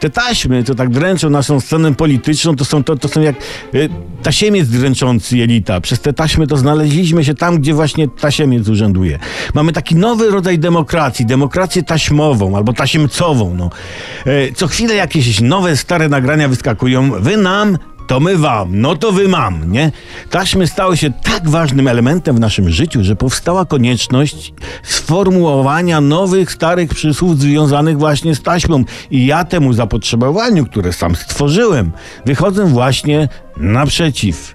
Te taśmy, co tak dręczą naszą scenę polityczną, to są, to, to są jak y, tasiemiec dręczący jelita. Przez te taśmy to znaleźliśmy się tam, gdzie właśnie tasiemiec urzęduje. Mamy taki nowy rodzaj demokracji, demokrację taśmową albo tasiemcową. No. E, co chwilę jakieś nowe, stare nagrania wyskakują. Wy nam, to my wam, no to wy mam, nie? Taśmy stały się tak ważnym elementem w naszym życiu, że powstała konieczność sformułowania nowych, starych przysłów związanych właśnie z taśmą. I ja temu zapotrzebowaniu, które sam stworzyłem, wychodzę właśnie naprzeciw.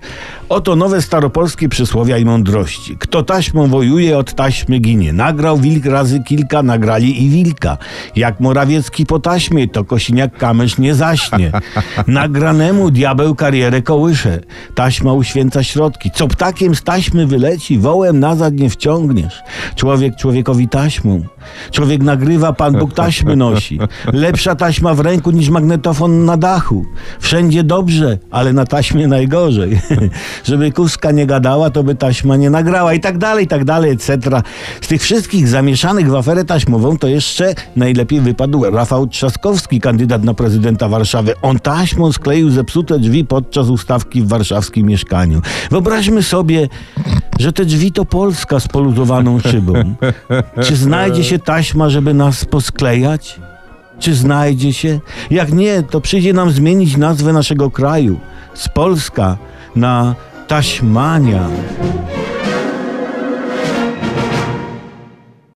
Oto nowe staropolskie przysłowia i mądrości. Kto taśmą wojuje, od taśmy ginie. Nagrał wilk razy kilka, nagrali i wilka. Jak Morawiecki po taśmie, to Kosiniak Kamysz nie zaśnie. Nagranemu diabeł karierę kołysze. Taśma uświęca środki. Co ptakiem z taśmy wyleci, wołem nazad nie wciągniesz. Człowiek człowiekowi taśmą. Człowiek nagrywa, Pan Bóg taśmy nosi. Lepsza taśma w ręku niż magnetofon na dachu. Wszędzie dobrze, ale na taśmie najgorzej. Żeby kuska nie gadała, to by taśma nie nagrała i tak dalej, i tak dalej, etc. Z tych wszystkich zamieszanych w aferę taśmową to jeszcze najlepiej wypadł Rafał Trzaskowski, kandydat na prezydenta Warszawy. On taśmą skleił zepsute drzwi podczas ustawki w warszawskim mieszkaniu. Wyobraźmy sobie, że te drzwi to Polska z poluzowaną szybą. Czy znajdzie się taśma, żeby nas posklejać? Czy znajdzie się? Jak nie, to przyjdzie nam zmienić nazwę naszego kraju z Polska na Taśmania.